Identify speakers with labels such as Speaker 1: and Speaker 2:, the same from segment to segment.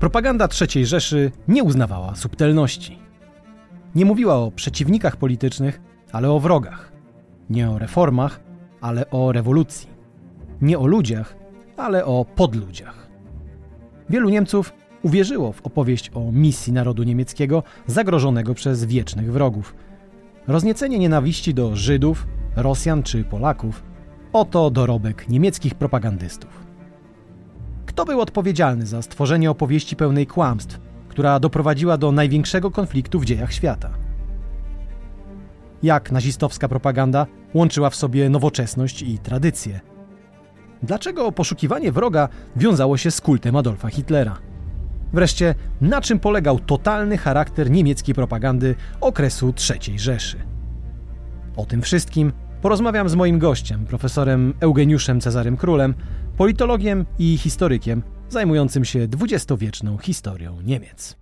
Speaker 1: Propaganda III Rzeszy nie uznawała subtelności. Nie mówiła o przeciwnikach politycznych, ale o wrogach. Nie o reformach, ale o rewolucji. Nie o ludziach, ale o podludziach. Wielu Niemców uwierzyło w opowieść o misji narodu niemieckiego zagrożonego przez wiecznych wrogów. Rozniecenie nienawiści do Żydów, Rosjan czy Polaków oto dorobek niemieckich propagandystów. Kto był odpowiedzialny za stworzenie opowieści pełnej kłamstw, która doprowadziła do największego konfliktu w dziejach świata? Jak nazistowska propaganda łączyła w sobie nowoczesność i tradycję? Dlaczego poszukiwanie wroga wiązało się z kultem Adolfa Hitlera? Wreszcie, na czym polegał totalny charakter niemieckiej propagandy okresu III Rzeszy? O tym wszystkim porozmawiam z moim gościem, profesorem Eugeniuszem Cezarym Królem, politologiem i historykiem zajmującym się dwudziestowieczną historią Niemiec.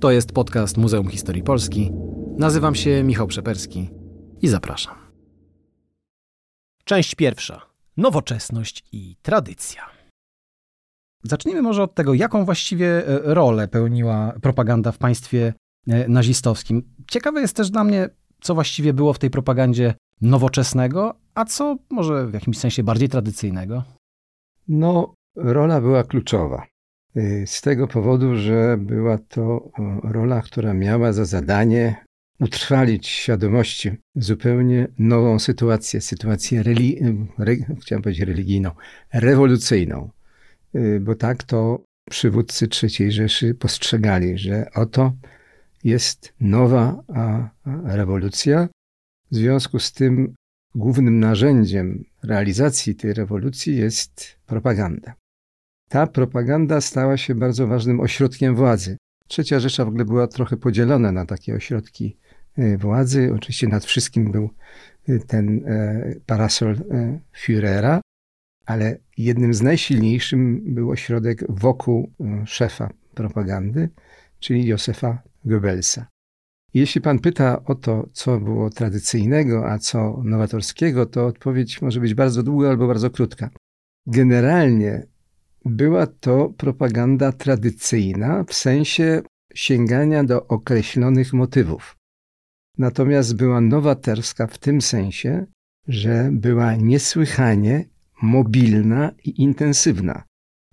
Speaker 1: To jest podcast Muzeum Historii Polski. Nazywam się Michał Przeperski i zapraszam. Część pierwsza. Nowoczesność i tradycja. Zacznijmy może od tego, jaką właściwie e, rolę pełniła propaganda w państwie e, nazistowskim. Ciekawe jest też dla mnie, co właściwie było w tej propagandzie nowoczesnego, a co może w jakimś sensie bardziej tradycyjnego?
Speaker 2: No, rola była kluczowa. Y, z tego powodu, że była to rola, która miała za zadanie utrwalić świadomości zupełnie nową sytuację, sytuację reli- re, chciałem powiedzieć religijną, rewolucyjną, y, bo tak to przywódcy III Rzeszy postrzegali, że oto jest nowa rewolucja. W związku z tym głównym narzędziem realizacji tej rewolucji jest propaganda. Ta propaganda stała się bardzo ważnym ośrodkiem władzy. Trzecia Rzesza w ogóle była trochę podzielona na takie ośrodki y, władzy. Oczywiście nad wszystkim był y, ten e, parasol e, Führera, ale jednym z najsilniejszych był ośrodek wokół e, szefa propagandy, czyli Józefa Goebbelsa. Jeśli pan pyta o to, co było tradycyjnego, a co nowatorskiego, to odpowiedź może być bardzo długa albo bardzo krótka. Generalnie była to propaganda tradycyjna w sensie sięgania do określonych motywów. Natomiast była nowatorska w tym sensie, że była niesłychanie mobilna i intensywna,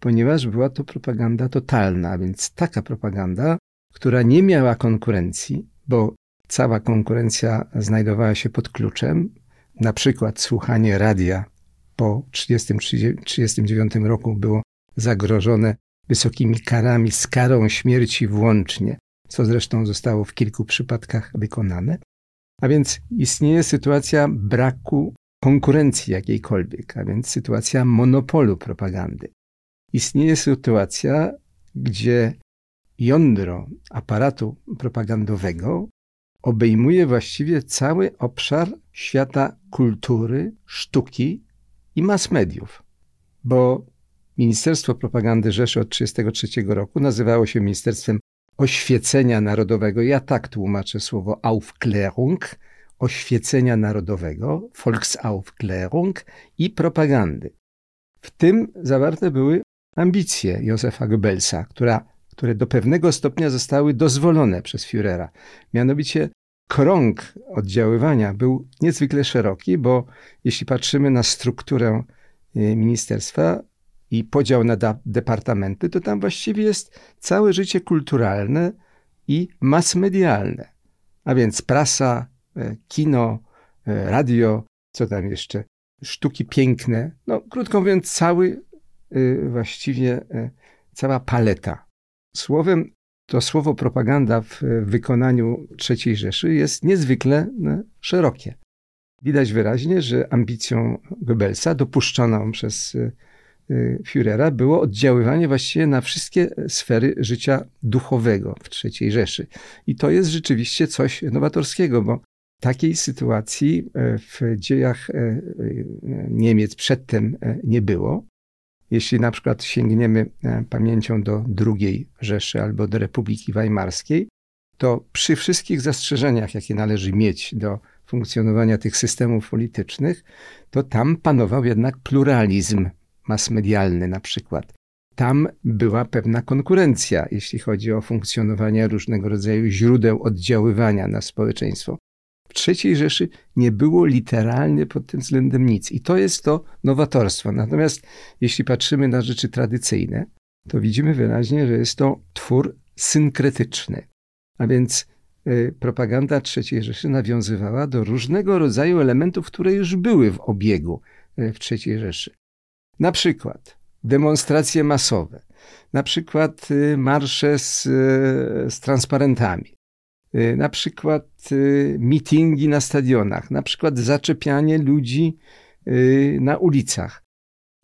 Speaker 2: ponieważ była to propaganda totalna, więc taka propaganda, która nie miała konkurencji, bo cała konkurencja znajdowała się pod kluczem, na przykład słuchanie radia po 1939 roku było zagrożone wysokimi karami, z karą śmierci włącznie, co zresztą zostało w kilku przypadkach wykonane. A więc istnieje sytuacja braku konkurencji jakiejkolwiek, a więc sytuacja monopolu propagandy. Istnieje sytuacja, gdzie jądro aparatu propagandowego obejmuje właściwie cały obszar świata kultury, sztuki i mass mediów. Bo Ministerstwo Propagandy Rzeszy od 1933 roku nazywało się Ministerstwem Oświecenia Narodowego. Ja tak tłumaczę słowo Aufklärung, oświecenia narodowego, Volksaufklärung i propagandy. W tym zawarte były ambicje Józefa Goebbelsa, która które do pewnego stopnia zostały dozwolone przez Führera. Mianowicie krąg oddziaływania był niezwykle szeroki, bo jeśli patrzymy na strukturę e, ministerstwa i podział na departamenty, to tam właściwie jest całe życie kulturalne i masmedialne. A więc prasa, e, kino, e, radio, co tam jeszcze, sztuki piękne. No, krótko mówiąc, cały właściwie cała paleta Słowem, to słowo propaganda w wykonaniu III Rzeszy jest niezwykle no, szerokie. Widać wyraźnie, że ambicją Goebbelsa, dopuszczoną przez y, y, Führera, było oddziaływanie właściwie na wszystkie sfery życia duchowego w III Rzeszy. I to jest rzeczywiście coś nowatorskiego, bo takiej sytuacji e, w dziejach e, e, Niemiec przedtem nie było. Jeśli na przykład sięgniemy e, pamięcią do II Rzeszy albo do Republiki Weimarskiej, to przy wszystkich zastrzeżeniach, jakie należy mieć do funkcjonowania tych systemów politycznych, to tam panował jednak pluralizm masmedialny na przykład. tam była pewna konkurencja, jeśli chodzi o funkcjonowanie różnego rodzaju źródeł oddziaływania na społeczeństwo. III Rzeszy nie było literalnie pod tym względem nic. I to jest to nowatorstwo. Natomiast jeśli patrzymy na rzeczy tradycyjne, to widzimy wyraźnie, że jest to twór synkretyczny. A więc y, propaganda III Rzeszy nawiązywała do różnego rodzaju elementów, które już były w obiegu y, w III Rzeszy. Na przykład demonstracje masowe, na przykład y, marsze z, z transparentami, na przykład mitingi na stadionach, na przykład zaczepianie ludzi na ulicach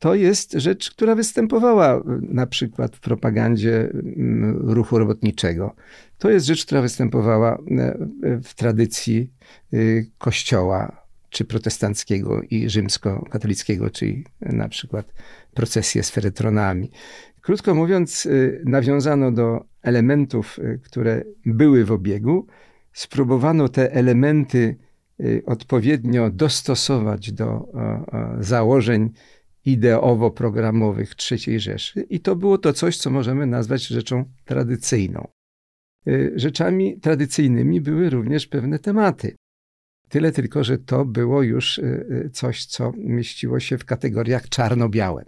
Speaker 2: to jest rzecz, która występowała y, na przykład w propagandzie mm, ruchu robotniczego. To jest rzecz, która występowała y, w tradycji y, kościoła, czy protestanckiego i rzymskokatolickiego, czyli na przykład procesje z feretronami. Krótko mówiąc, nawiązano do elementów, które były w obiegu, spróbowano te elementy odpowiednio dostosować do założeń ideowo-programowych III Rzeszy i to było to coś, co możemy nazwać rzeczą tradycyjną. Y, rzeczami tradycyjnymi były również pewne tematy. Tyle tylko, że to było już y, y, coś, co mieściło się w kategoriach czarno-białe.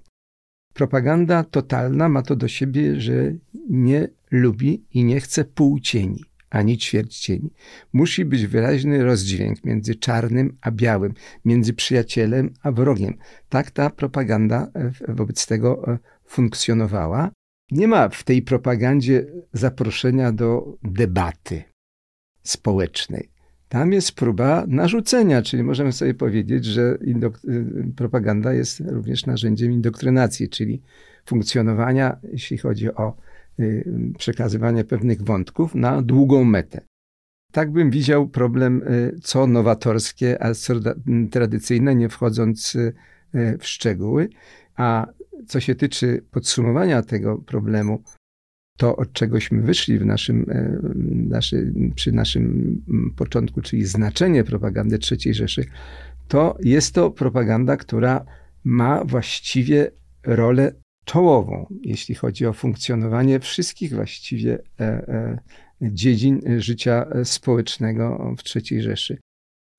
Speaker 2: Propaganda totalna ma to do siebie, że nie lubi i nie chce półcieni ani ćwierć cieni. Musi być wyraźny rozdźwięk między czarnym a białym, między przyjacielem a wrogiem. Tak ta propaganda e, wobec tego e, funkcjonowała. Nie ma w tej propagandzie zaproszenia do debaty społecznej. Tam jest próba narzucenia, czyli możemy sobie powiedzieć, że e, propaganda jest również narzędziem indoktrynacji, czyli funkcjonowania, jeśli chodzi o Y, przekazywanie pewnych wątków na długą metę. Tak bym widział problem, y, co nowatorskie, a co tradycyjne, nie wchodząc y, w szczegóły. A co się tyczy podsumowania tego problemu, to od czegośmy wyszli w naszym, naszy, przy naszym początku, czyli znaczenie propagandy III Rzeszy, to jest to propaganda, która ma właściwie rolę czołową, jeśli chodzi o funkcjonowanie wszystkich właściwie e, e, dziedzin życia społecznego w III Rzeszy.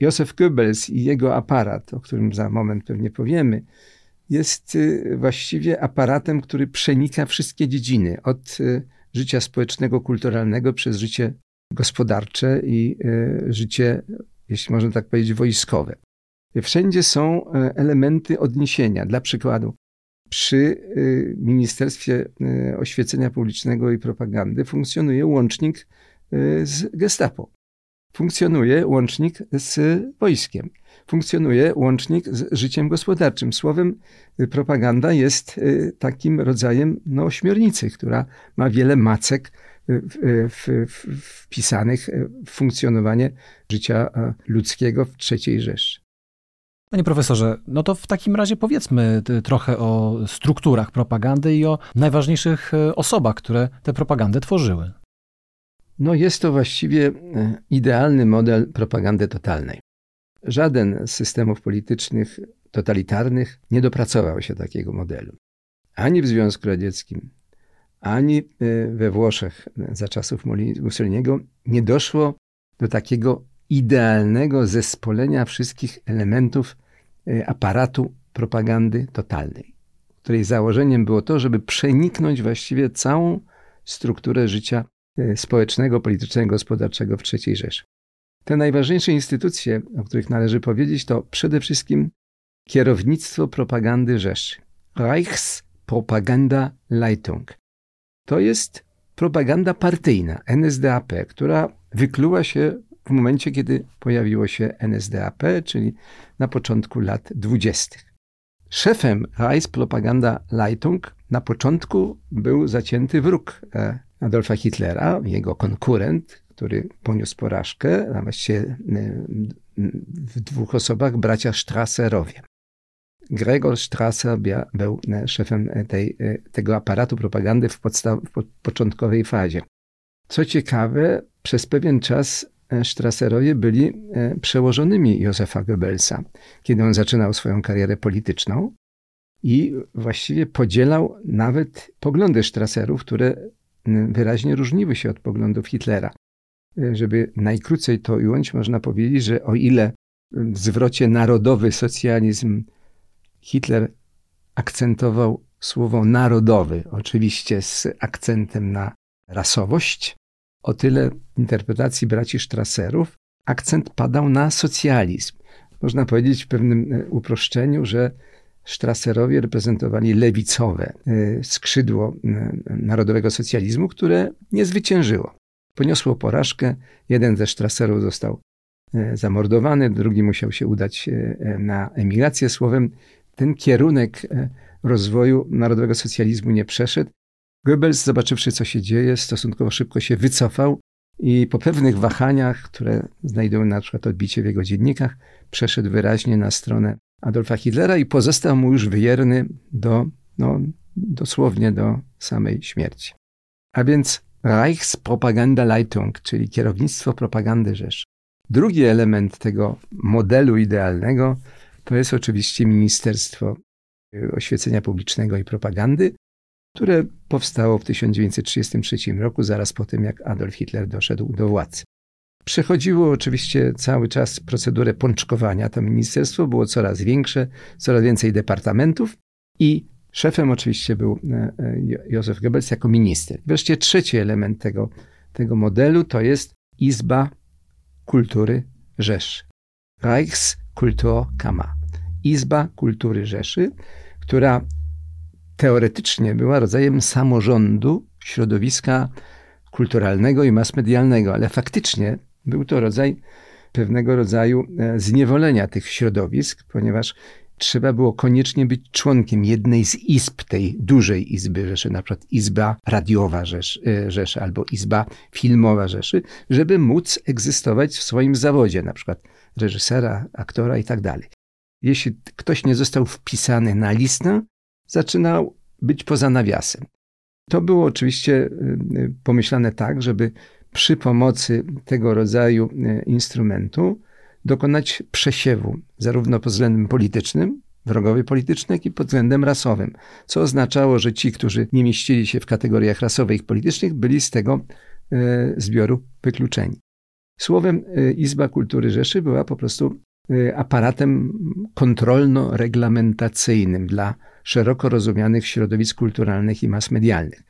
Speaker 2: Józef Goebbels i jego aparat, o którym za moment pewnie powiemy, jest y, właściwie aparatem, który przenika wszystkie dziedziny, od y, życia społecznego, kulturalnego przez życie gospodarcze i y, życie, jeśli można tak powiedzieć, wojskowe. Wszędzie są e, elementy odniesienia. Dla przykładu, przy y, Ministerstwie y, Oświecenia Publicznego i Propagandy funkcjonuje łącznik y, z Gestapo. Funkcjonuje łącznik z wojskiem. Funkcjonuje łącznik z życiem gospodarczym. Słowem, propaganda jest takim rodzajem no, ośmiornicy, która ma wiele macek wpisanych w funkcjonowanie życia ludzkiego w III Rzeszy.
Speaker 1: Panie profesorze, no to w takim razie powiedzmy trochę o strukturach propagandy i o najważniejszych e, osobach, które tę propagandę tworzyły.
Speaker 2: No jest to właściwie e, idealny model propagandy totalnej. Żaden z systemów politycznych totalitarnych nie dopracował się takiego modelu. Ani w Związku Radzieckim, ani we Włoszech za czasów Mussoliniego nie doszło do takiego idealnego zespolenia wszystkich elementów Y, aparatu propagandy totalnej, której założeniem było to, żeby przeniknąć właściwie całą strukturę życia y, społecznego, politycznego, gospodarczego w III Rzeszy. Te najważniejsze instytucje, o których należy powiedzieć, to przede wszystkim kierownictwo propagandy Rzeszy. Reichspropaganda Leitung. To jest propaganda partyjna, NSDAP, która wykluła się w momencie, kiedy pojawiło się NSDAP, czyli na początku lat dwudziestych. Szefem Reichspropaganda Leitung na początku był zacięty wróg e, Adolfa Hitlera, jego konkurent, który poniósł porażkę, a właściwie e, w dwóch osobach bracia Strasserowie. Gregor Strasser był e, szefem tej, tego aparatu propagandy w, w początkowej fazie. Co ciekawe, przez pewien czas E, Strasserowie byli e, przełożonymi Józefa Goebbelsa, kiedy on zaczynał swoją karierę polityczną. i właściwie podzielał nawet poglądy Strasserów, które wyraźnie różniły się od poglądów Hitlera. Żeby najkrócej to ująć, można powiedzieć, że o ile w zwrocie narodowy socjalizm Hitler akcentował słowo narodowy, oczywiście z akcentem na rasowość, o tyle interpretacji braci Strasserów akcent padał na socjalizm. Można powiedzieć w pewnym e, uproszczeniu, że Strasserowie reprezentowali lewicowe e, skrzydło e, narodowego socjalizmu, które nie zwyciężyło. Poniosło porażkę. Jeden ze Strasserów został zamordowany, drugi musiał się udać na emigrację. Słowem, ten kierunek rozwoju narodowego socjalizmu nie przeszedł. Goebbels, zobaczywszy, co się dzieje, stosunkowo szybko się wycofał i po pewnych wahaniach, które znajdują na przykład odbicie w jego dziennikach, przeszedł wyraźnie na stronę Adolfa Hitlera i pozostał mu już wyjerny do, no, dosłownie do samej śmierci. A więc Reichspropagandaleitung, czyli kierownictwo propagandy Rzesz. Drugi element tego modelu idealnego to jest oczywiście Ministerstwo Oświecenia Publicznego i Propagandy, które powstało w 1933 roku, zaraz po tym, jak Adolf Hitler doszedł do władzy. Przechodziło oczywiście cały czas procedurę pączkowania. To ministerstwo było coraz większe, coraz więcej departamentów i szefem oczywiście był e, e, Józef Goebbels jako minister. Wreszcie trzeci element tego, tego modelu to jest Izba Kultury Rzeszy. Reichskulturkammer. Izba Kultury Rzeszy, która teoretycznie była rodzajem samorządu środowiska kulturalnego i masmedialnego, ale faktycznie był to rodzaj pewnego rodzaju e, zniewolenia tych środowisk, ponieważ trzeba było koniecznie być członkiem jednej z izb tej dużej izby Rzeszy, na przykład Izba Radiowa Rzeszy, e, Rzeszy albo Izba Filmowa Rzeszy, żeby móc egzystować w swoim zawodzie, na przykład reżysera, aktora i tak dalej. Jeśli ktoś nie został wpisany na listę, zaczynał być poza nawiasem. To było oczywiście y, y, pomyślane tak, żeby przy pomocy tego rodzaju y, instrumentu dokonać przesiewu, zarówno pod względem politycznym, wrogowie polityczny, jak i pod względem rasowym, co oznaczało, że ci, którzy nie mieścili się w kategoriach rasowych i politycznych, byli z tego zbioru wykluczeni. Słowem, Izba Kultury Rzeszy była po prostu aparatem kontrolno-reglamentacyjnym dla szeroko rozumianych środowisk kulturalnych i mass medialnych.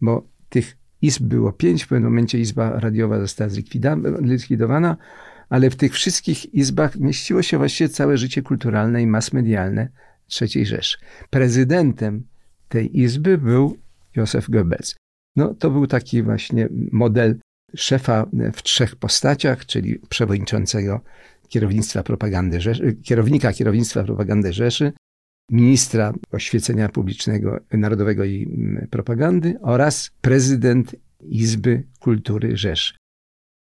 Speaker 2: Bo tych izb było pięć, w pewnym momencie izba radiowa została zlikwidowana, ale w tych wszystkich izbach mieściło się właściwie całe życie kulturalne i mass medialne III Rzeszy. Prezydentem tej izby był Józef Goebbels. No, to był taki właśnie model szefa w trzech postaciach, czyli przewodniczącego kierownictwa propagandy Rzeszy, kierownika kierownictwa propagandy Rzeszy, ministra oświecenia publicznego, narodowego i mm, propagandy oraz prezydent Izby Kultury Rzeszy.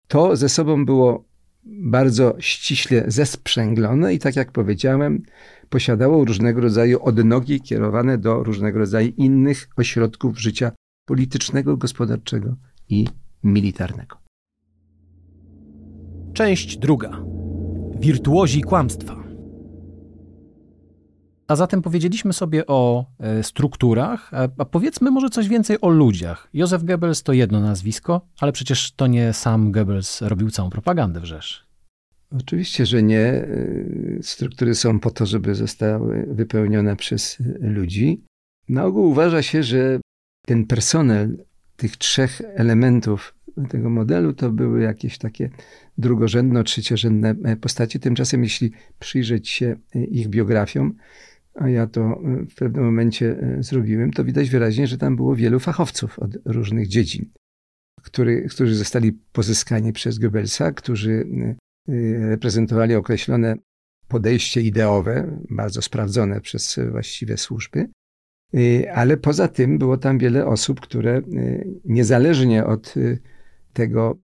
Speaker 2: To ze sobą było bardzo ściśle zesprzęglone i tak jak powiedziałem, posiadało różnego rodzaju odnogi kierowane do różnego rodzaju innych ośrodków życia politycznego, gospodarczego i militarnego.
Speaker 1: Część druga. Wirtuozi kłamstwa. A zatem powiedzieliśmy sobie o e, strukturach, a powiedzmy może coś więcej o ludziach. Józef Goebbels to jedno nazwisko, ale przecież to nie sam Goebbels robił całą propagandę w Rzeszy.
Speaker 2: Oczywiście, że nie. E, struktury są po to, żeby zostały wypełnione przez ludzi. Na ogół uważa się, że ten personel tych trzech elementów tego modelu to były jakieś takie drugorzędno-trzeciorzędne postacie. Tymczasem, jeśli przyjrzeć się ich biografiom, a ja to e, w pewnym momencie e, zrobiłem, to widać wyraźnie, że tam było wielu fachowców od różnych dziedzin, który, którzy zostali pozyskani przez Goebbelsa, którzy e, reprezentowali określone podejście ideowe, bardzo sprawdzone przez właściwe służby. Ale poza tym było tam wiele osób, które niezależnie od tego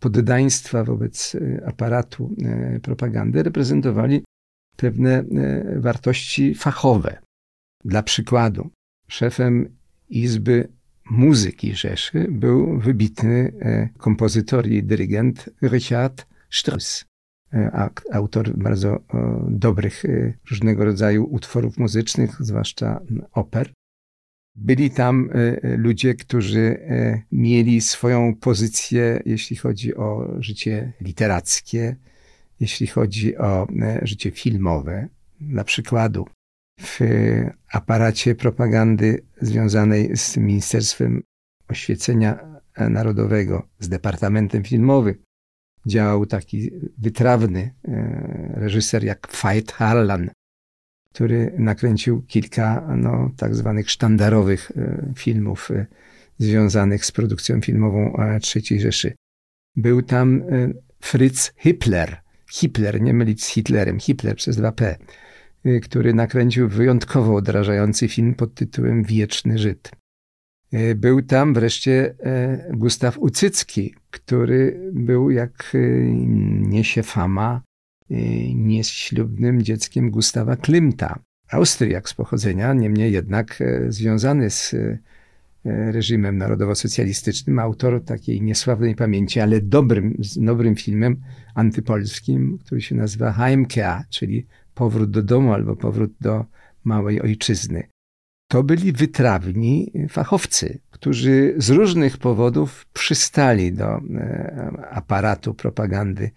Speaker 2: poddaństwa wobec aparatu propagandy reprezentowali pewne wartości fachowe. Dla przykładu, szefem Izby Muzyki Rzeszy był wybitny kompozytor i dyrygent Richard Strauss. Autor bardzo dobrych różnego rodzaju utworów muzycznych, zwłaszcza oper. Byli tam ludzie, którzy mieli swoją pozycję, jeśli chodzi o życie literackie, jeśli chodzi o życie filmowe. Dla przykładu, w aparacie propagandy związanej z Ministerstwem Oświecenia Narodowego, z Departamentem Filmowym, działał taki wytrawny e, reżyser jak Veit Harlan, który nakręcił kilka no, tak zwanych sztandarowych e, filmów e, związanych z produkcją filmową III Rzeszy. Był tam Fritz Hippler, Hitler, nie mylić z Hitlerem, Hitler przez 2P, Y, który nakręcił wyjątkowo odrażający film pod tytułem Wieczny Żyd. Y, był tam wreszcie e, Gustaw Ucycki, który był, jak y, niesie fama, nieślubnym dzieckiem Gustawa Klimta. Austriak z pochodzenia, niemniej jednak e, związany z e, reżimem narodowo-socjalistycznym, autor takiej niesławnej pamięci, ale dobrym, dobrym filmem antypolskim, który się nazywa Heimkehr, czyli powrót do domu albo powrót do małej ojczyzny. To byli wytrawni fachowcy, którzy z różnych powodów przystali do e, aparatu propagandy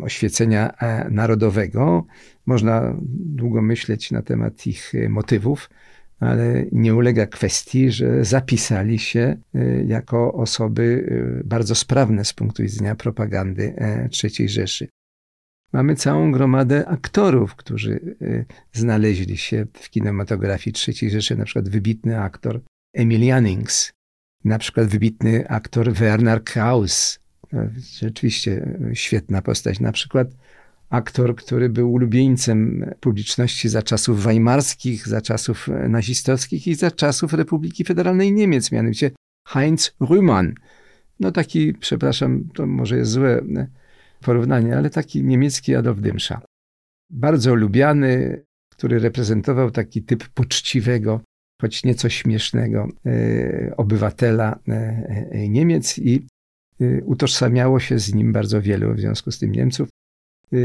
Speaker 2: oświecenia e, narodowego. Można długo myśleć na temat ich motywów, ale nie ulega kwestii, że zapisali się e, jako osoby bardzo sprawne z punktu widzenia propagandy III Rzeszy. Mamy całą gromadę aktorów, którzy y, znaleźli się w kinematografii III Rzeszy, na przykład wybitny aktor Emil Jannings, na przykład wybitny aktor Werner Kraus. Rzeczywiście y, świetna postać. Na przykład aktor, który był ulubieńcem publiczności za czasów weimarskich, za czasów y, nazistowskich i za czasów Republiki Federalnej Niemiec, mianowicie Heinz Rühmann. No taki, przepraszam, to może jest złe porównanie, ale taki niemiecki Adolf Dymsza. Bardzo lubiany, który reprezentował taki typ poczciwego, choć nieco śmiesznego e, obywatela e, Niemiec i utożsamiało się z nim bardzo wielu w związku z tym Niemców.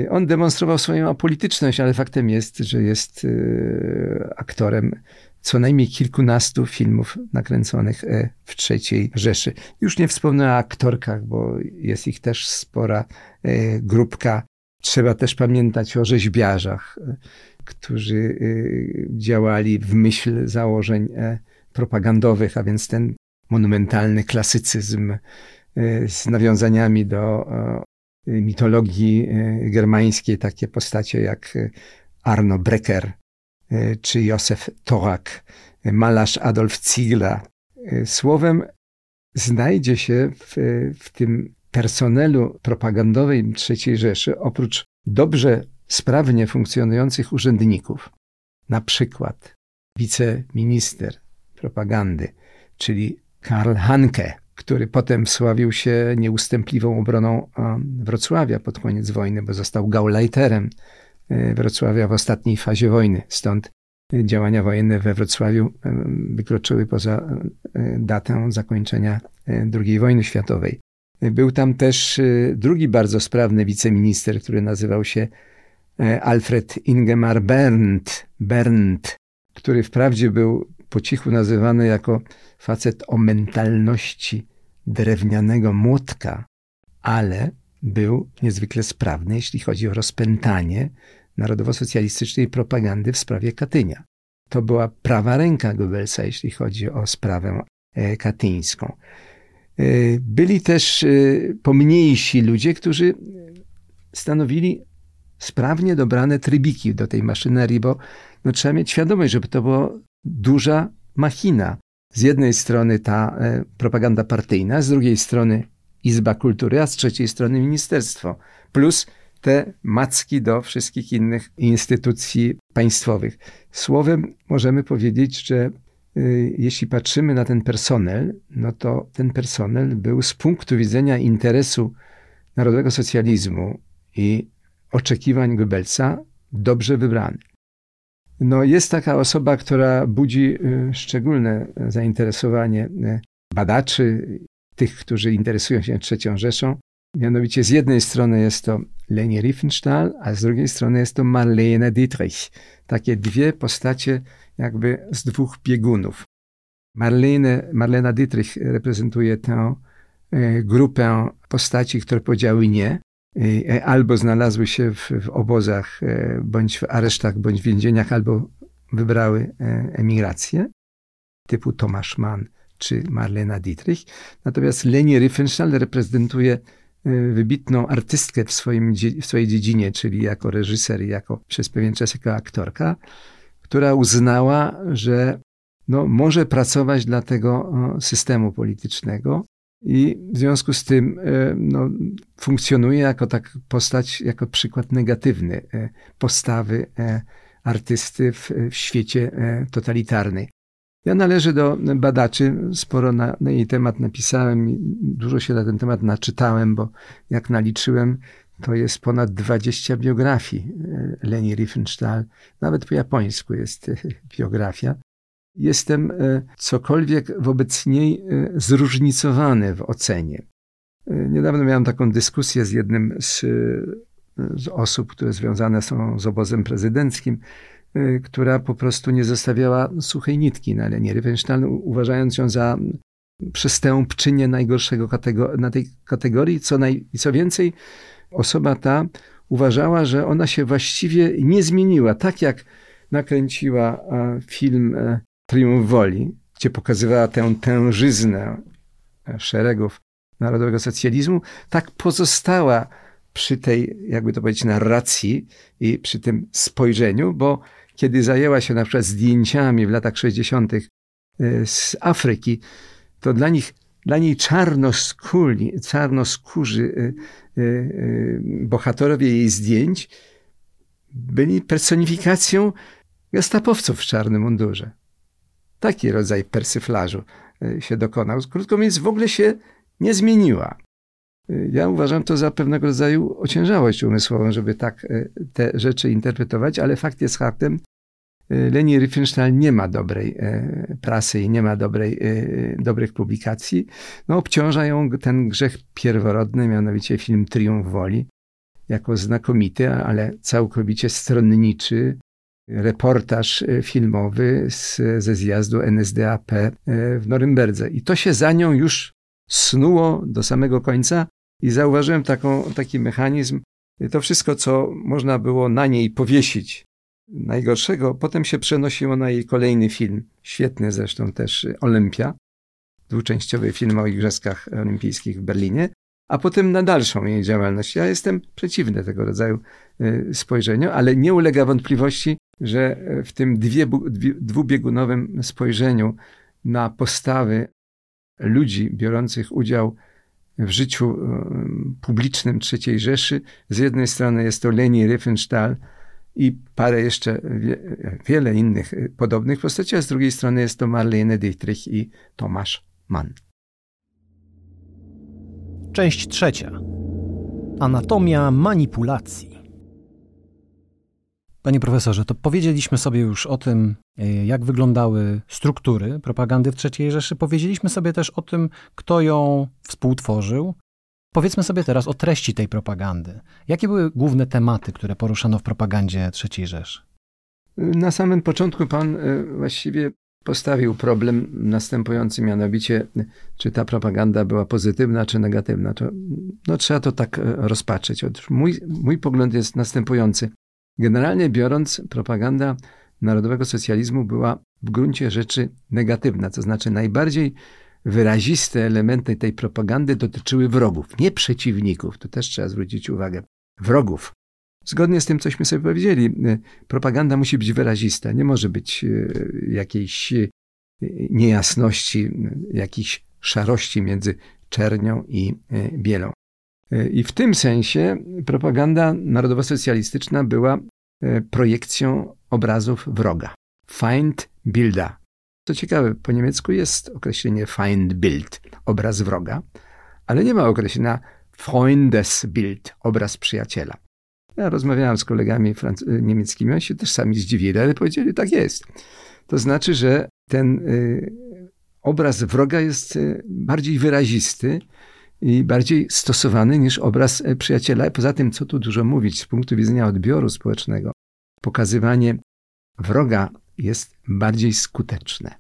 Speaker 2: On demonstrował swoją apolityczność, ale faktem jest, że jest aktorem co najmniej kilkunastu filmów nakręconych e, w trzeciej Rzeszy. Już nie wspomnę o aktorkach, bo jest ich też spora e, grupka. Trzeba też pamiętać o rzeźbiarzach, e, którzy działali w myśl założeń propagandowych, a więc ten monumentalny klasycyzm z nawiązaniami do mitologii germańskiej, takie postacie jak Arno Brecker, czy Józef Torak, malarz Adolf Ziegler. E, słowem, znajdzie się w, w tym personelu propagandowym III Rzeszy, oprócz dobrze, sprawnie funkcjonujących urzędników, na przykład wiceminister propagandy, czyli Karl Hanke, który potem wsławił się nieustępliwą obroną Wrocławia pod koniec wojny, bo został gauleiterem E, Wrocławia w ostatniej fazie wojny. Stąd działania wojenne we Wrocławiu wykroczyły poza e, datę zakończenia II wojny światowej. Był tam też drugi bardzo sprawny wiceminister, który nazywał się Alfred Ingemar Berndt, Berndt który wprawdzie był po cichu nazywany jako facet o mentalności drewnianego młotka, ale był niezwykle sprawny, jeśli chodzi o rozpętanie narodowo-socjalistycznej propagandy w sprawie Katynia. To była prawa ręka Goebbelsa, jeśli chodzi o sprawę e, katyńską. E, byli też e, pomniejsi ludzie, którzy stanowili sprawnie dobrane trybiki do tej maszynerii, bo no, trzeba mieć świadomość, żeby to była duża machina. Z jednej strony ta propaganda partyjna, z drugiej strony Izba Kultury, a z trzeciej strony ministerstwo. Plus te macki do wszystkich innych instytucji państwowych. Słowem możemy powiedzieć, że y, jeśli patrzymy na ten personel, no to ten personel był z punktu widzenia interesu narodowego socjalizmu i oczekiwań Goebbelsa dobrze wybrany. No, jest taka osoba, która budzi y, szczególne zainteresowanie y, badaczy, tych, którzy interesują się trzecią Rzeszą, Mianowicie z jednej strony jest to Leni Riefenstahl, a z drugiej strony jest to Marlene Dietrich. Takie dwie postacie jakby z dwóch biegunów. Marlene, Marlena Dietrich reprezentuje tę e, grupę postaci, które powiedziały nie, e, albo znalazły się w, w obozach, e, bądź w aresztach, bądź w więzieniach, albo wybrały emigrację, typu Tomasz Mann czy Marlena Dietrich. Natomiast Leni Riefenstahl reprezentuje wybitną artystkę w, swoim, w swojej dziedzinie, czyli jako reżyser i jako, przez pewien czas jako aktorka, która uznała, że no, może pracować dla tego systemu politycznego i w związku z tym e, no, funkcjonuje jako tak postać, jako przykład negatywny e, postawy e, artysty w, w świecie totalitarnej. Ja należę do badaczy, sporo na, na, jej temat napisałem, dużo się na ten temat naczytałem, bo jak naliczyłem, to jest ponad 20 biografii Leni Riefenstahl. Nawet po japońsku jest biografia jestem e, cokolwiek wobec niej e, zróżnicowany w ocenie. E, niedawno miałem taką dyskusję z jednym z, z osób, które związane są z obozem prezydenckim, która po prostu nie zostawiała suchej nitki na Leni Riefenstahl, uważając ją za przestępczynię najgorszego na tej kategorii. Co, naj- co więcej, osoba ta uważała, że ona się właściwie nie zmieniła. Tak jak nakręciła film Triumf Woli, gdzie pokazywała tę tężyznę szeregów narodowego socjalizmu, tak pozostała przy tej, jakby to powiedzieć, narracji i przy tym spojrzeniu, bo kiedy zajęła się na przykład zdjęciami w latach 60. E, z Afryki, to dla nich, dla niej czarnoskórzy, czarnoskórzy e, e, bohaterowie jej zdjęć byli personifikacją gestapowców w czarnym mundurze. Taki rodzaj persyflażu się dokonał. Krótko mówiąc, w ogóle się nie zmieniła. E, ja uważam to za pewnego rodzaju ociężałość umysłową, żeby tak e, te rzeczy interpretować, ale fakt jest faktem. Leni Riefenstahl nie ma dobrej prasy i nie ma dobrej, dobrych publikacji. No, obciąża ją ten grzech pierworodny, mianowicie film Triumf Woli, jako znakomity, ale całkowicie stronniczy, reportaż e, filmowy z, ze zjazdu NSDAP e, w Norymberdze. I to się za nią już snuło do samego końca i zauważyłem taką, taki mechanizm. To wszystko, co można było na niej powiesić najgorszego, potem się przenosiło na jej kolejny film, świetny zresztą też, Olympia, dwuczęściowy film o Igrzyskach Olimpijskich w Berlinie, a potem na dalszą jej działalność. Ja jestem przeciwny tego rodzaju e, spojrzeniu, ale nie ulega wątpliwości, że w tym dwie, dwubiegunowym spojrzeniu na postawy ludzi biorących udział w życiu e, publicznym III Rzeszy, z jednej strony jest to Leni Riefenstahl i parę jeszcze wie, wiele innych podobnych postaci, a z drugiej strony jest to Marlene Dietrich i Tomasz Mann.
Speaker 1: Część trzecia. Anatomia manipulacji. Panie profesorze, to powiedzieliśmy sobie już o tym, e, jak wyglądały struktury propagandy w III Rzeszy. Powiedzieliśmy sobie też o tym, kto ją współtworzył. Powiedzmy sobie teraz o treści tej propagandy. Jakie były główne tematy, które poruszano w propagandzie III Rzeszy?
Speaker 2: Na samym początku pan e, właściwie postawił problem następujący, mianowicie, czy ta propaganda była pozytywna, czy negatywna. To, no, trzeba to tak e, rozpatrzeć. Otóż mój, mój pogląd jest następujący. Generalnie biorąc, propaganda narodowego socjalizmu była w gruncie rzeczy negatywna, to znaczy najbardziej wyraziste elementy tej propagandy dotyczyły wrogów, nie przeciwników, to też trzeba zwrócić uwagę, wrogów. Zgodnie z tym, cośmy sobie powiedzieli, y, propaganda musi być wyrazista, nie może być y, jakiejś y, niejasności, jakiejś szarości między czernią i bielą. I w tym sensie propaganda narodowo-socjalistyczna była projekcją obrazów wroga. Feindbilda. Co ciekawe, po niemiecku jest określenie Feindbild, obraz wroga, ale nie ma określenia Freundesbild, obraz przyjaciela. Ja rozmawiałem z kolegami niemieckimi, oni się też sami zdziwili, ale powiedzieli, tak jest. To znaczy, że ten y, obraz wroga jest y, bardziej wyrazisty i bardziej stosowany niż obraz e, przyjaciela. Poza tym, co tu dużo mówić, z punktu widzenia odbioru społecznego, pokazywanie wroga jest bardziej skuteczne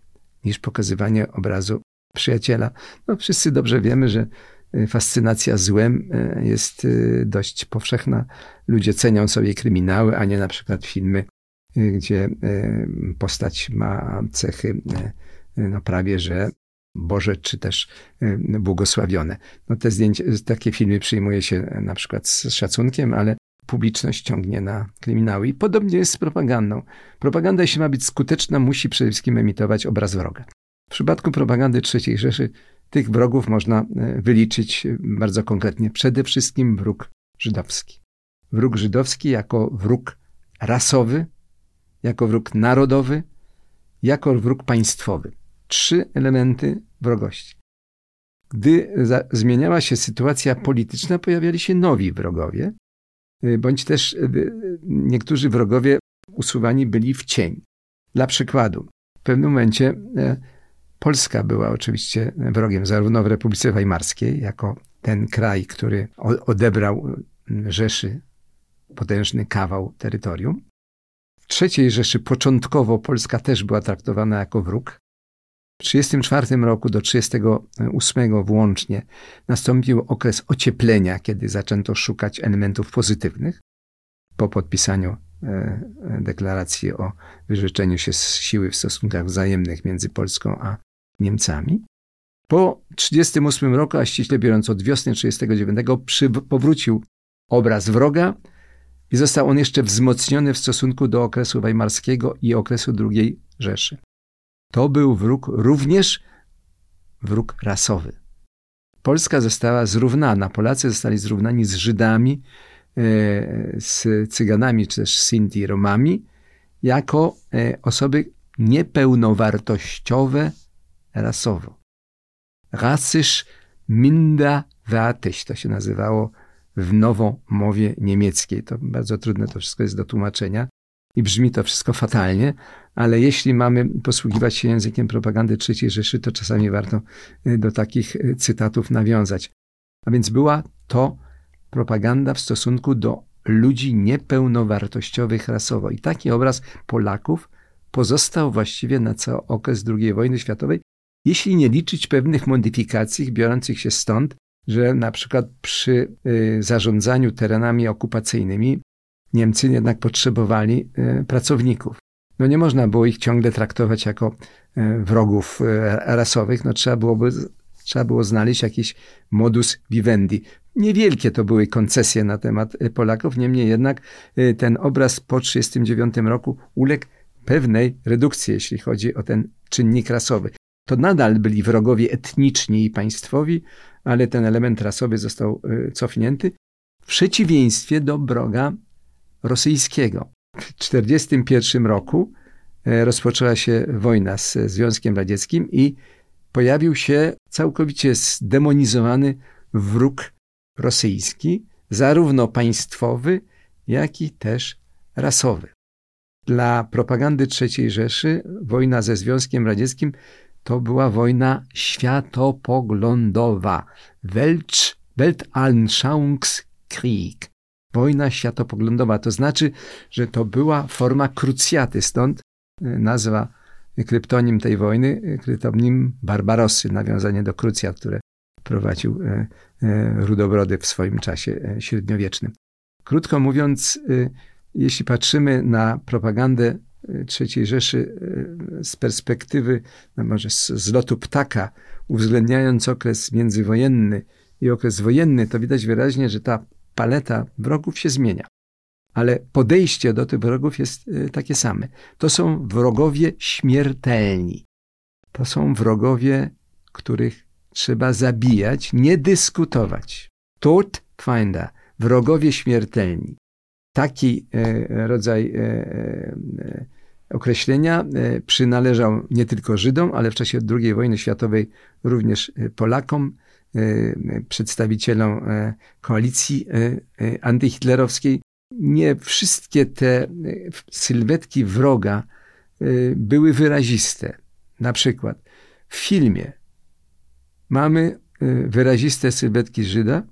Speaker 2: niż pokazywanie obrazu przyjaciela. No, wszyscy dobrze wiemy, że e, fascynacja złem e, jest dość powszechna. Ludzie cenią sobie kryminały, a nie na przykład filmy, gdzie postać ma cechy no prawie że Boże, czy też y, błogosławione. No te zdjęcia, takie filmy przyjmuje się na przykład z szacunkiem, ale publiczność ciągnie na kryminały. I podobnie jest z propagandą. Propaganda, jeśli ma być skuteczna, musi przede wszystkim emitować obraz wroga. W przypadku propagandy III Rzeszy tych wrogów można y, wyliczyć y, bardzo konkretnie. Przede wszystkim wróg żydowski. Wróg żydowski jako wróg rasowy, jako wróg narodowy, jako wróg państwowy trzy elementy wrogości. Gdy zmieniała się sytuacja polityczna, pojawiali się nowi wrogowie, y, bądź też y, niektórzy wrogowie usuwani byli w cień. Dla przykładu, w pewnym momencie y, Polska była oczywiście wrogiem, zarówno w Republice Weimarskiej, jako ten kraj, który odebrał Rzeszy potężny kawał terytorium. W III Rzeszy początkowo Polska też była traktowana jako wróg, w 1934 roku do 1938 włącznie nastąpił okres ocieplenia, kiedy zaczęto szukać elementów pozytywnych po podpisaniu e, e, deklaracji o wyrzeczeniu się z siły w stosunkach wzajemnych między Polską a Niemcami. Po 1938 roku, a ściśle biorąc od wiosny 1939, powrócił obraz wroga i został on jeszcze wzmocniony w stosunku do okresu weimarskiego i okresu II Rzeszy. To był wróg również wróg rasowy. Polska została zrównana, Polacy zostali zrównani z Żydami, e, z Cyganami czy też Sinti Romami, jako e, osoby niepełnowartościowe rasowo. Rasysch minderwertig to się nazywało w nowomowie niemieckiej. To bardzo trudne to wszystko jest do tłumaczenia i brzmi to wszystko fatalnie, ale jeśli mamy posługiwać się językiem propagandy III Rzeszy, to czasami warto y, do takich y, cytatów nawiązać. A więc była to propaganda w stosunku do ludzi niepełnowartościowych rasowo. I taki obraz Polaków pozostał właściwie na cały okres II wojny światowej, jeśli nie liczyć pewnych modyfikacji biorących się stąd, że na przykład przy y, zarządzaniu terenami okupacyjnymi Niemcy jednak potrzebowali pracowników. No nie można było ich ciągle traktować jako e, wrogów e, rasowych, no trzeba byłoby trzeba było znaleźć jakiś modus vivendi. Niewielkie to były koncesje na temat Polaków, niemniej jednak ten obraz po 1939 roku uległ pewnej redukcji, jeśli chodzi o ten czynnik rasowy. To nadal byli wrogowie etniczni i państwowi, ale ten element rasowy został cofnięty w przeciwieństwie do wroga rosyjskiego. W 1941 roku e, rozpoczęła się wojna z Związkiem Radzieckim i pojawił się całkowicie zdemonizowany wróg rosyjski, zarówno państwowy, jak i też rasowy. Dla propagandy III Rzeszy wojna ze Związkiem Radzieckim to była wojna światopoglądowa. Welt, Weltanschauungskrieg wojna światopoglądowa. To znaczy, że to była forma krucjaty, stąd e, nazwa, kryptonim tej wojny, e, kryptonim Barbarossy, nawiązanie do krucjat, które prowadził Rudobrody w swoim czasie średniowiecznym. Krótko mówiąc, jeśli patrzymy na propagandę III Rzeszy z perspektywy, no może z, z lotu ptaka, uwzględniając okres międzywojenny i okres wojenny, to widać wyraźnie, że ta paleta wrogów się zmienia. Ale podejście do tych wrogów jest y, takie same. To są wrogowie śmiertelni. To są wrogowie, których trzeba zabijać, nie dyskutować. Todfinder, wrogowie śmiertelni. Taki e, rodzaj e, określenia przynależał nie tylko Żydom, ale w czasie II wojny światowej również Polakom, Y, przedstawicielom e, koalicji e, e, antyhitlerowskiej. Nie wszystkie te sylwetki wroga były wyraziste. Na przykład w filmie mamy y, wyraziste sylwetki Żyda,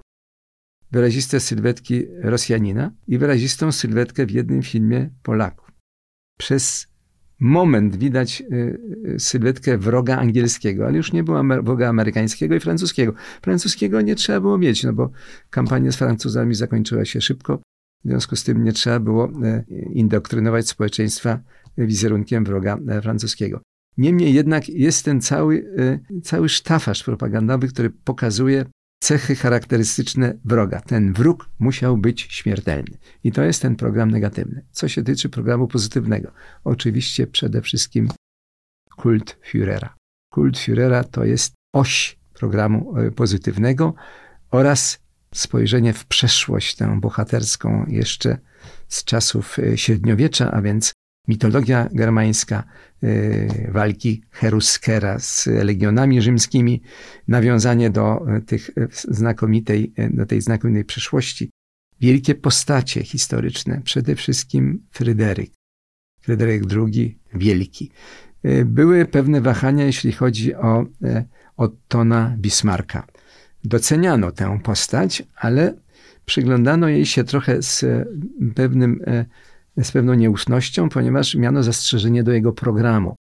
Speaker 2: wyraziste sylwetki Rosjanina i wyrazistą sylwetkę w jednym filmie Polaków. Przez moment widać y, sylwetkę wroga angielskiego, ale już nie było wroga amerykańskiego i francuskiego. Francuskiego nie trzeba było mieć, no bo kampania z Francuzami zakończyła się szybko. W związku z tym nie trzeba było indoktrynować społeczeństwa wizerunkiem wroga e, francuskiego. Niemniej jednak jest ten cały, e, cały sztafaż propagandowy, który pokazuje cechy charakterystyczne wroga. Ten wróg musiał być śmiertelny. I to jest ten program negatywny. Co się tyczy programu pozytywnego, oczywiście przede wszystkim kult Führera. Kult Führera to jest oś programu e, pozytywnego oraz spojrzenie w przeszłość tę bohaterską jeszcze z czasów średniowiecza, a więc mitologia germańska, y, walki Heruskera z legionami rzymskimi, nawiązanie do y, tych y, znakomitej, do tej znakomitej przeszłości. Wielkie postacie historyczne, przede wszystkim Fryderyk, Fryderyk II Wielki. Były pewne wahania, jeśli chodzi o Ottona Bismarcka. Doceniano tę postać, ale przyglądano jej się trochę z pewnym z pewną nieufnością, ponieważ miano zastrzeżenie do jego programu.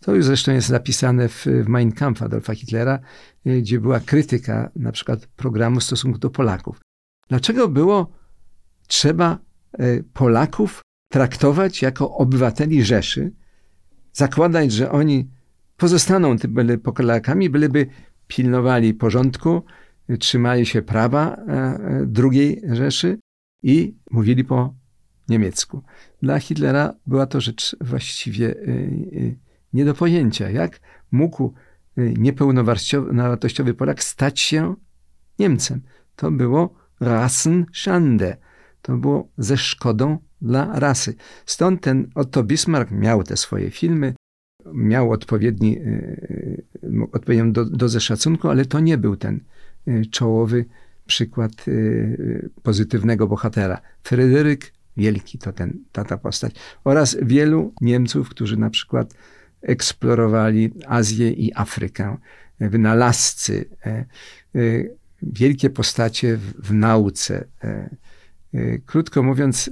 Speaker 2: To już zresztą jest zapisane w, w Mein Kampf Adolfa Hitlera, y, gdzie była krytyka na przykład programu w stosunku do Polaków. Dlaczego było trzeba y, Polaków traktować jako obywateli Rzeszy, zakładać, że oni pozostaną byli Polakami, byliby pilnowali porządku, trzymali się prawa drugiej Rzeszy i mówili po niemiecku. Dla Hitlera była to rzecz właściwie y, y, nie do pojęcia. Jak mógł y, niepełnowartościowy Polak stać się Niemcem? To było Rassenschande. To było ze szkodą dla rasy. Stąd ten Otto Bismarck miał te swoje filmy, miał odpowiedni, odpowiednią do, dozę szacunku, ale to nie był ten czołowy przykład pozytywnego bohatera. Fryderyk Wielki to ten, ta, ta postać. Oraz wielu Niemców, którzy na przykład eksplorowali Azję i Afrykę. Wynalazcy, e, e, wielkie postacie w, w nauce. E, krótko mówiąc,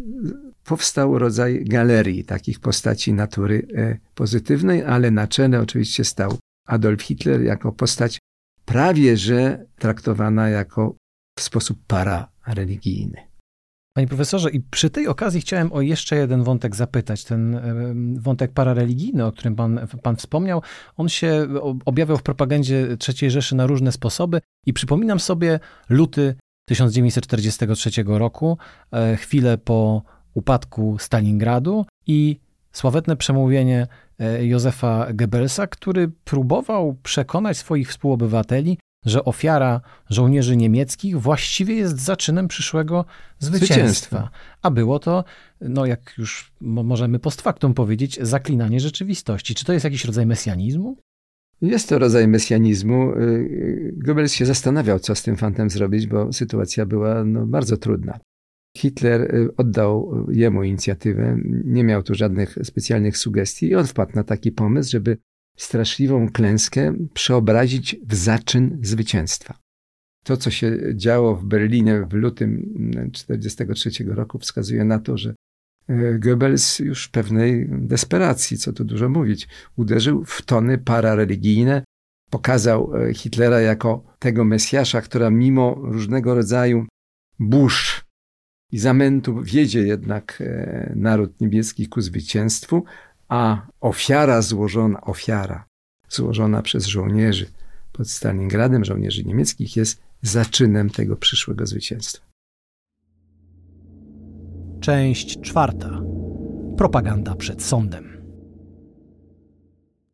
Speaker 2: powstał rodzaj galerii takich postaci natury pozytywnej, ale na czele oczywiście stał Adolf Hitler jako postać prawie że traktowana jako w sposób parareligijny.
Speaker 1: Panie profesorze, i przy tej okazji chciałem o jeszcze jeden wątek zapytać. Ten wątek parareligijny, o którym pan, pan wspomniał, on się objawiał w propagandzie III Rzeszy na różne sposoby i przypominam sobie luty 1943 roku, e, chwilę po upadku Stalingradu i sławetne przemówienie e, Józefa Goebbelsa, który próbował przekonać swoich współobywateli, że ofiara żołnierzy niemieckich właściwie jest zaczynem przyszłego zwycięstwa. zwycięstwa. A było to, no jak już możemy post factum powiedzieć, zaklinanie rzeczywistości. Czy to jest jakiś rodzaj mesjanizmu?
Speaker 2: Jest to rodzaj mesjanizmu. Goebbels się zastanawiał, co z tym fantem zrobić, bo sytuacja była no, bardzo trudna. Hitler y, oddał jemu inicjatywę, nie miał tu żadnych specjalnych sugestii i on wpadł na taki pomysł, żeby straszliwą klęskę przeobrazić w zaczyn zwycięstwa. To, co się działo w Berlinie w lutym 1943 roku, wskazuje na to, że e, Goebbels już w pewnej desperacji, co tu dużo mówić, uderzył w tony parareligijne, pokazał e, Hitlera jako tego Mesjasza, która mimo różnego rodzaju burz i zamętu wiedzie jednak e, naród niebieski ku zwycięstwu, a ofiara złożona, ofiara złożona przez żołnierzy pod Stalingradem, żołnierzy niemieckich, jest zaczynem tego przyszłego zwycięstwa.
Speaker 1: Część czwarta. Propaganda przed sądem.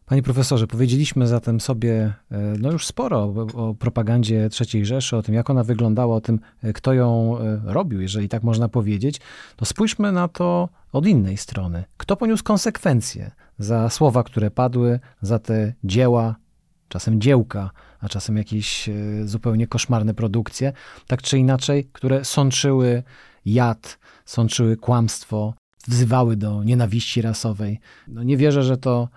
Speaker 1: Panie profesorze, powiedzieliśmy zatem sobie e, no już sporo o, propagandzie III Rzeszy, o tym, jak ona wyglądała, o tym, e, kto ją e, robił, jeżeli tak można powiedzieć. To spójrzmy na to od innej strony. Kto poniósł konsekwencje za słowa, które padły, za te dzieła, czasem dziełka, a czasem jakieś zupełnie koszmarne produkcje, tak czy inaczej, które sączyły jad, sączyły kłamstwo, wzywały do nienawiści rasowej. No nie wierzę, że to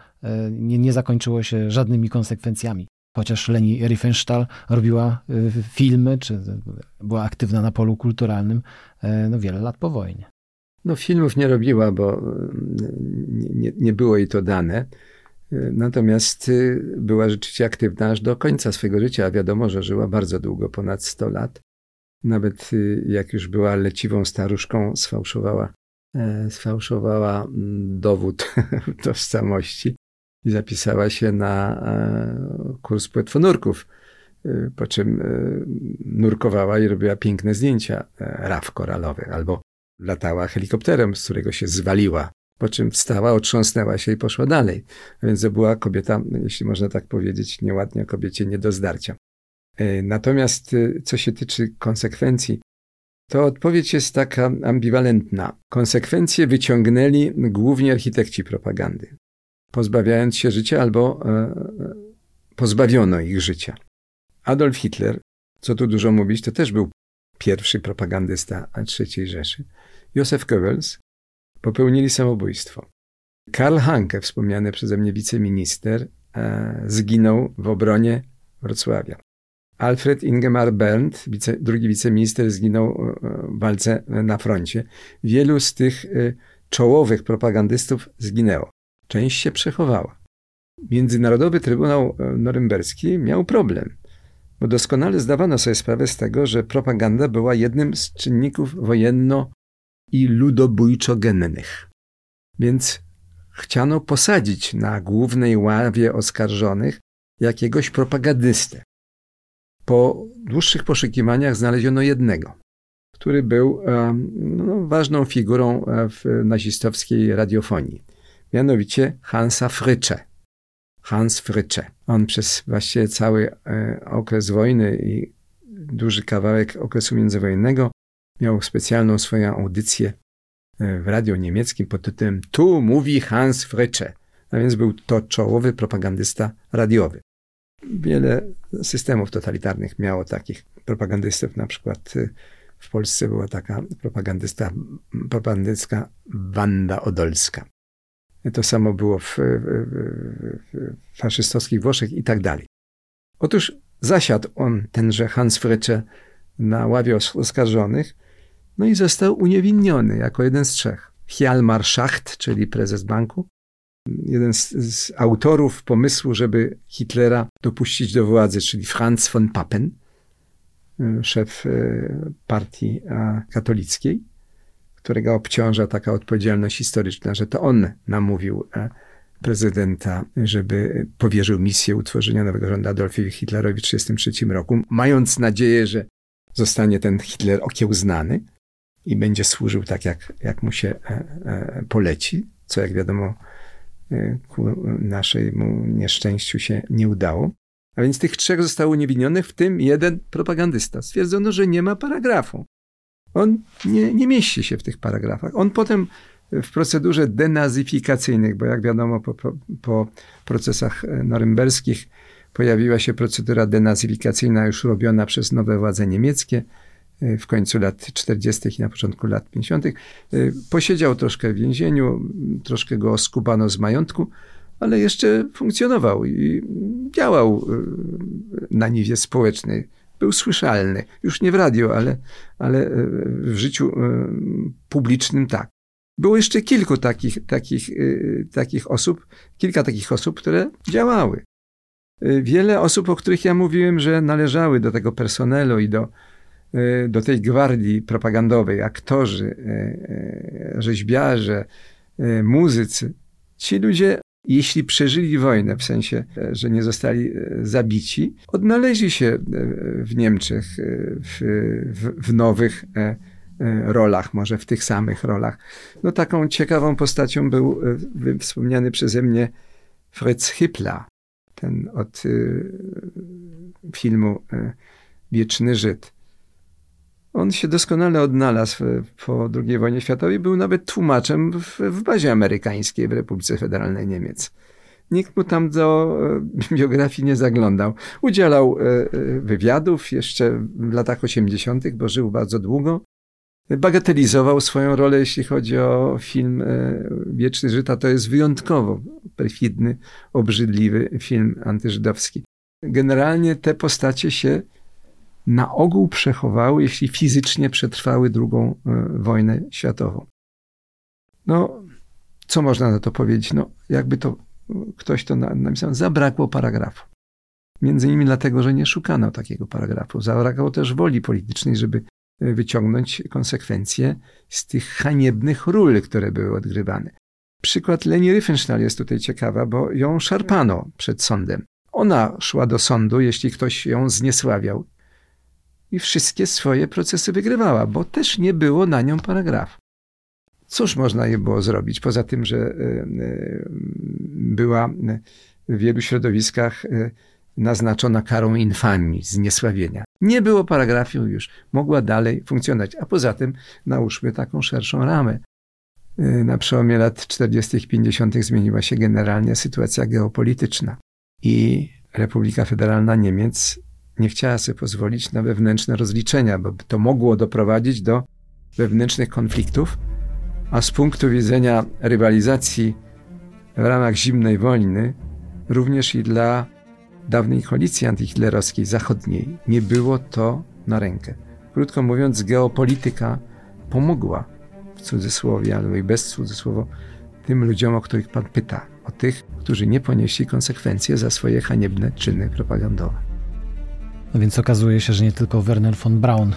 Speaker 1: nie, nie zakończyło się żadnymi konsekwencjami. chociaż Leni Riefenstahl robiła filmy, czy była aktywna na polu kulturalnym no, wiele lat po wojnie.
Speaker 2: No filmów nie robiła, bo nie, nie było jej to dane. Natomiast była rzeczywiście aktywna aż do końca swojego życia, a wiadomo, że żyła bardzo długo, ponad 100 lat. Nawet jak już była leciwą staruszką, sfałszowała, e, sfałszowała mm, dowód tożsamości i zapisała się na e, kurs płetwonurków, y, po czym nurkowała i robiła piękne zdjęcia e, raf koralowych, albo latała helikopterem, z którego się zwaliła po czym wstała, otrząsnęła się i poszła dalej. A więc to była kobieta, jeśli można tak powiedzieć, nieładnie kobiecie nie do zdarcia. E, natomiast e, co się tyczy konsekwencji, to odpowiedź jest taka ambiwalentna. Konsekwencje wyciągnęli głównie architekci propagandy, pozbawiając się życia albo e, pozbawiono ich życia. Adolf Hitler, co tu dużo mówić, to też był pierwszy propagandysta III Rzeszy. Józef Goebbels, popełnili samobójstwo. Karl Hanke, wspomniany przeze mnie wiceminister, e, zginął w obronie Wrocławia. Alfred Ingemar Berndt, wice, drugi wiceminister, zginął e, w walce na froncie. Wielu z tych e, czołowych propagandystów zginęło. Część się przechowała. Międzynarodowy Trybunał Norymberski miał problem, bo doskonale zdawano sobie sprawę z tego, że propaganda była jednym z czynników wojenno i ludobójczo-gennych. Więc chciano posadzić na głównej ławie oskarżonych jakiegoś propagandystę. Po dłuższych poszukiwaniach znaleziono jednego, który był no, ważną figurą e, w nazistowskiej radiofonii, mianowicie Hansa Frycze. Hans Frycze. On przez właściwie cały e, okres wojny i duży kawałek okresu międzywojennego miał specjalną swoją audycję e, w radio niemieckim pod tytułem Tu mówi Hans Frycze. A więc był to czołowy propagandysta radiowy. Wiele systemów totalitarnych miało takich propagandystów, na przykład e, w Polsce była taka propagandysta, propagandystka Wanda Odolska. To samo było w, w, faszystowskich Włoszech i tak dalej. Otóż zasiadł on, tenże Hans Frycze, na ławie oskarżonych no i został uniewinniony jako jeden z trzech. Hjalmar Schacht, czyli prezes banku, jeden z, z, autorów pomysłu, żeby Hitlera dopuścić do władzy, czyli Franz von Papen, szef y, partii katolickiej, którego obciąża taka odpowiedzialność historyczna, że to on namówił e, prezydenta, żeby powierzył misję utworzenia nowego rządu Adolfowi Hitlerowi w 1933 roku, mając nadzieję, że zostanie ten Hitler okiełznany i będzie służył tak, jak, jak mu się e, e, poleci, co jak wiadomo ku naszemu nieszczęściu się nie udało. A więc tych trzech zostało uniewinionych, w tym jeden propagandysta. Stwierdzono, że nie ma paragrafu. On nie, nie mieści się w tych paragrafach. On potem w procedurze denazyfikacyjnych, bo jak wiadomo po, po, po procesach norymberskich pojawiła się procedura denazyfikacyjna już robiona przez nowe władze niemieckie, w końcu lat 40. i na początku lat 50. Posiedział troszkę w więzieniu, troszkę go skubano z majątku, ale jeszcze funkcjonował i działał na niwie społecznej. Był słyszalny, już nie w radio, ale, ale y, w życiu y, publicznym tak. Było jeszcze kilku takich, takich, takich osób, kilka takich osób, które działały. Wiele osób, o których ja mówiłem, że należały do tego personelu i do, E, do tej gwardii propagandowej, aktorzy, e, e, rzeźbiarze, muzycy, ci ludzie, jeśli przeżyli wojnę, w sensie, że nie zostali zabici, odnaleźli się w Niemczech w, w, w nowych rolach, może w tych samych rolach. No taką ciekawą postacią był wspomniany przeze mnie Fritz Hippler, ten od filmu Wieczny Żyd. On się doskonale odnalazł po II wojnie światowej, był nawet tłumaczem w, w bazie amerykańskiej w Republice Federalnej Niemiec. Nikt mu tam do e, biografii nie zaglądał. Udzielał e, e, wywiadów jeszcze w latach 80., bo żył bardzo długo. Bagatelizował swoją rolę, jeśli chodzi o film Wieczny Żyta. To jest wyjątkowo perfidny, obrzydliwy film antyżydowski. generalnie te postacie się na ogół przechowały, jeśli fizycznie przetrwały drugą e, wojnę światową. No, co można na to powiedzieć? No, jakby to ktoś to napisał, zabrakło paragrafu. Między innymi dlatego, że nie szukano takiego paragrafu. Zabrakło też woli politycznej, żeby e, wyciągnąć konsekwencje z tych haniebnych ról, które były odgrywane. Przykład Leni Riefenstahl jest tutaj ciekawa, bo ją szarpano przed sądem. Ona szła do sądu, jeśli ktoś ją zniesławiał. I wszystkie swoje procesy wygrywała, bo też nie było na nią paragrafu. Cóż można je było zrobić, poza tym, że e, e, była w wielu środowiskach e, naznaczona karą infamii, zniesławienia. Nie było paragrafu już, mogła dalej funkcjonować. A poza tym nałóżmy taką szerszą ramę. Na przełomie lat 40. i 50. zmieniła się generalnie sytuacja geopolityczna i Republika Federalna Niemiec nie chciała sobie pozwolić na wewnętrzne rozliczenia, bo to mogło doprowadzić do wewnętrznych konfliktów, a z punktu widzenia rywalizacji w ramach zimnej wojny, również i dla dawnej koalicji antyhitlerowskiej zachodniej, nie było to na rękę. Krótko mówiąc, geopolityka pomogła w cudzysłowie, albo i bez cudzysłowa, tym ludziom, o których Pan pyta, o tych, którzy nie ponieśli konsekwencje za swoje haniebne czyny propagandowe.
Speaker 1: No więc okazuje się, że nie tylko Werner von Braun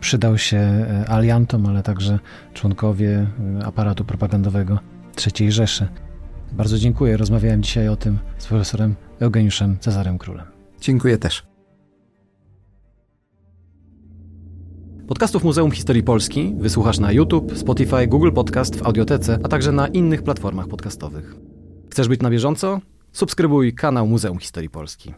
Speaker 1: przydał się e, aliantom, ale także członkowie e, aparatu propagandowego III Rzeszy. Bardzo dziękuję. Rozmawiałem dzisiaj o tym z profesorem Eugeniuszem Cezarem Królem.
Speaker 2: Dziękuję też.
Speaker 1: Podcastów Muzeum Historii Polski wysłuchasz na YouTube, Spotify, Google Podcast, w Audiotece, a także na innych platformach podcastowych. Chcesz być na bieżąco? Subskrybuj kanał Muzeum Historii Polski.